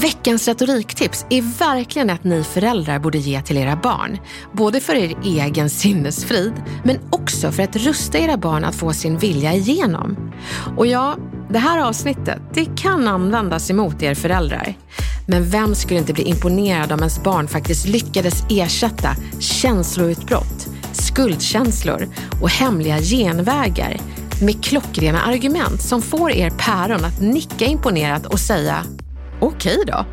Veckans retoriktips är verkligen ett ni föräldrar borde ge till era barn. Både för er egen sinnesfrid, men också för att rusta era barn att få sin vilja igenom. Och ja, det här avsnittet, det kan användas emot er föräldrar. Men vem skulle inte bli imponerad om ens barn faktiskt lyckades ersätta känsloutbrott, skuldkänslor och hemliga genvägar med klockrena argument som får er päron att nicka imponerat och säga Okej då.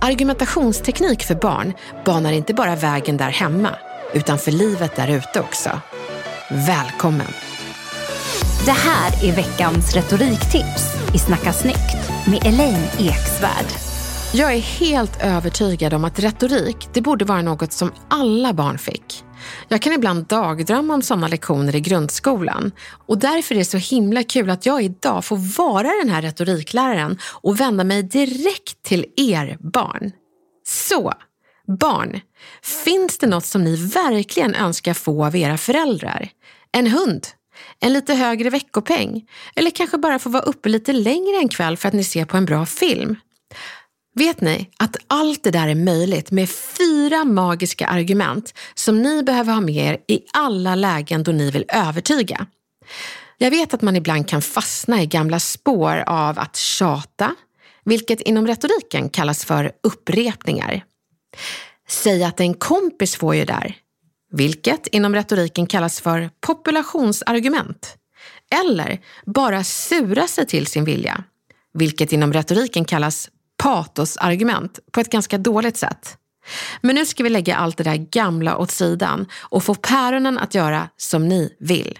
Argumentationsteknik för barn banar inte bara vägen där hemma, utan för livet där ute också. Välkommen! Det här är veckans retoriktips i Snacka snyggt med Elaine Eksvärd. Jag är helt övertygad om att retorik, det borde vara något som alla barn fick. Jag kan ibland dagdrömma om sådana lektioner i grundskolan och därför är det så himla kul att jag idag får vara den här retorikläraren och vända mig direkt till er barn. Så, barn, finns det något som ni verkligen önskar få av era föräldrar? En hund? En lite högre veckopeng? Eller kanske bara få vara uppe lite längre en kväll för att ni ser på en bra film? Vet ni att allt det där är möjligt med fyra magiska argument som ni behöver ha med er i alla lägen då ni vill övertyga? Jag vet att man ibland kan fastna i gamla spår av att tjata, vilket inom retoriken kallas för upprepningar. Säg att en kompis får ju där, vilket inom retoriken kallas för populationsargument. Eller bara sura sig till sin vilja, vilket inom retoriken kallas patosargument på ett ganska dåligt sätt. Men nu ska vi lägga allt det där gamla åt sidan och få päronen att göra som ni vill.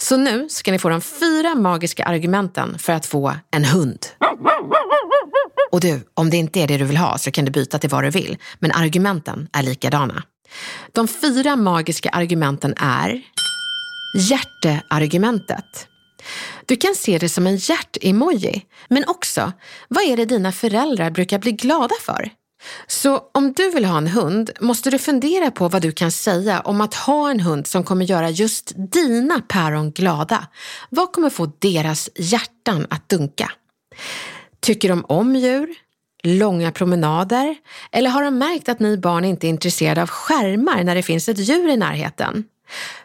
Så nu ska ni få de fyra magiska argumenten för att få en hund. Och du, om det inte är det du vill ha så kan du byta till vad du vill, men argumenten är likadana. De fyra magiska argumenten är hjärteargumentet. Du kan se det som en hjärt-emoji, men också, vad är det dina föräldrar brukar bli glada för? Så om du vill ha en hund måste du fundera på vad du kan säga om att ha en hund som kommer göra just dina päron glada. Vad kommer få deras hjärtan att dunka? Tycker de om djur? Långa promenader? Eller har de märkt att ni barn inte är intresserade av skärmar när det finns ett djur i närheten?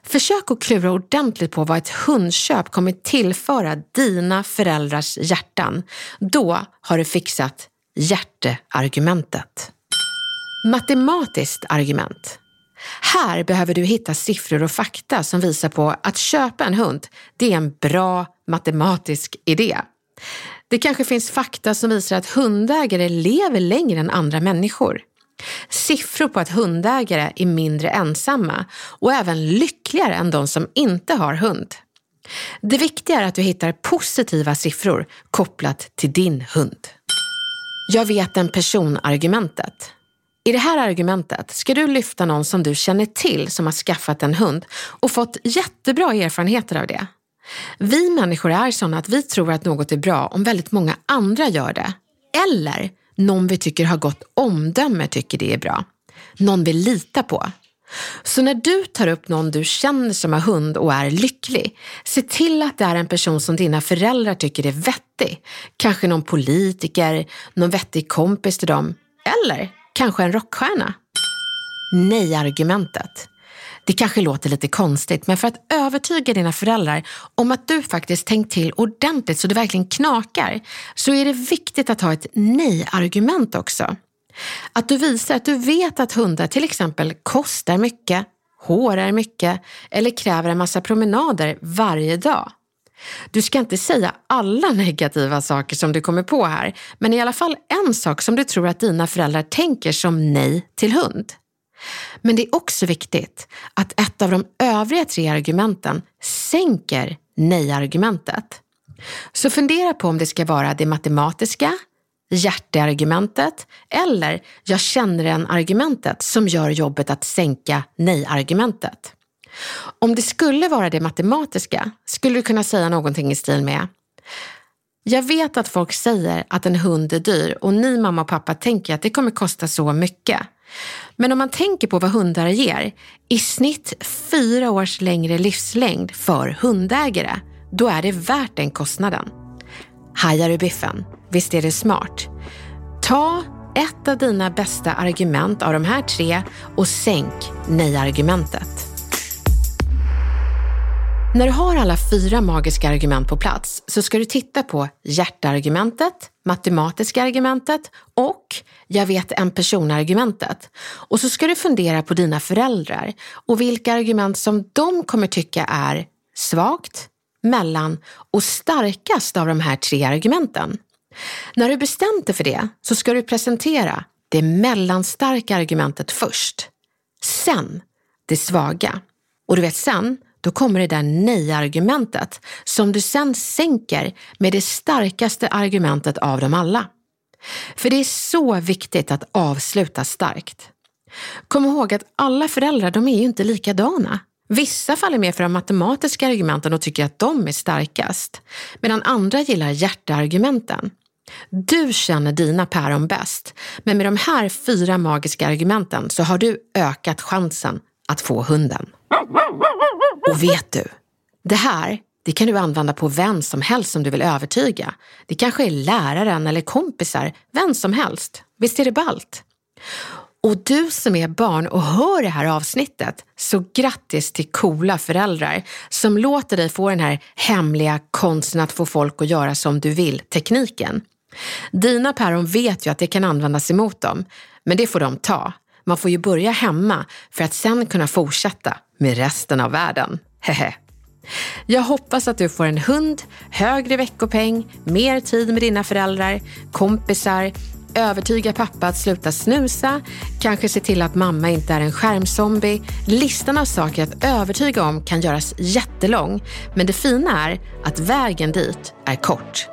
Försök att klura ordentligt på vad ett hundköp kommer tillföra dina föräldrars hjärtan. Då har du fixat hjärteargumentet. Matematiskt argument. Här behöver du hitta siffror och fakta som visar på att köpa en hund, det är en bra matematisk idé. Det kanske finns fakta som visar att hundägare lever längre än andra människor. Siffror på att hundägare är mindre ensamma och även lyckligare än de som inte har hund. Det viktiga är att du hittar positiva siffror kopplat till din hund. Jag vet en person-argumentet. I det här argumentet ska du lyfta någon som du känner till som har skaffat en hund och fått jättebra erfarenheter av det. Vi människor är sådana att vi tror att något är bra om väldigt många andra gör det. Eller någon vi tycker har gott omdöme tycker det är bra. Någon vi litar på. Så när du tar upp någon du känner som har hund och är lycklig, se till att det är en person som dina föräldrar tycker är vettig. Kanske någon politiker, någon vettig kompis till dem. Eller kanske en rockstjärna. Nej-argumentet. Det kanske låter lite konstigt, men för att övertyga dina föräldrar om att du faktiskt tänkt till ordentligt så det verkligen knakar, så är det viktigt att ha ett nej-argument också. Att du visar att du vet att hundar till exempel kostar mycket, hårar mycket eller kräver en massa promenader varje dag. Du ska inte säga alla negativa saker som du kommer på här, men i alla fall en sak som du tror att dina föräldrar tänker som nej till hund. Men det är också viktigt att ett av de övriga tre argumenten sänker nej-argumentet. Så fundera på om det ska vara det matematiska, hjärteargumentet eller jag känner en-argumentet som gör jobbet att sänka nej-argumentet. Om det skulle vara det matematiska skulle du kunna säga någonting i stil med jag vet att folk säger att en hund är dyr och ni mamma och pappa tänker att det kommer kosta så mycket. Men om man tänker på vad hundar ger, i snitt fyra års längre livslängd för hundägare, då är det värt den kostnaden. Hajar du biffen? Visst är det smart? Ta ett av dina bästa argument av de här tre och sänk nej-argumentet. När du har alla fyra magiska argument på plats så ska du titta på hjärtargumentet, matematiska argumentet och jag vet en person-argumentet. Och så ska du fundera på dina föräldrar och vilka argument som de kommer tycka är svagt, mellan och starkast av de här tre argumenten. När du bestämt dig för det så ska du presentera det mellanstarka argumentet först. Sen det svaga. Och du vet sen, då kommer det där nej-argumentet som du sen sänker med det starkaste argumentet av dem alla. För det är så viktigt att avsluta starkt. Kom ihåg att alla föräldrar, de är ju inte likadana. Vissa faller mer för de matematiska argumenten och tycker att de är starkast, medan andra gillar hjärteargumenten. Du känner dina päron bäst, men med de här fyra magiska argumenten så har du ökat chansen att få hunden. Och vet du, det här det kan du använda på vem som helst som du vill övertyga. Det kanske är läraren eller kompisar, vem som helst. Visst är det ballt? Och du som är barn och hör det här avsnittet, så grattis till coola föräldrar som låter dig få den här hemliga konsten att få folk att göra som du vill, tekniken. Dina päron vet ju att det kan användas emot dem, men det får de ta. Man får ju börja hemma för att sen kunna fortsätta med resten av världen. Hehe. Jag hoppas att du får en hund, högre veckopeng, mer tid med dina föräldrar, kompisar, övertyga pappa att sluta snusa, kanske se till att mamma inte är en skärmzombie. Listan av saker att övertyga om kan göras jättelång, men det fina är att vägen dit är kort.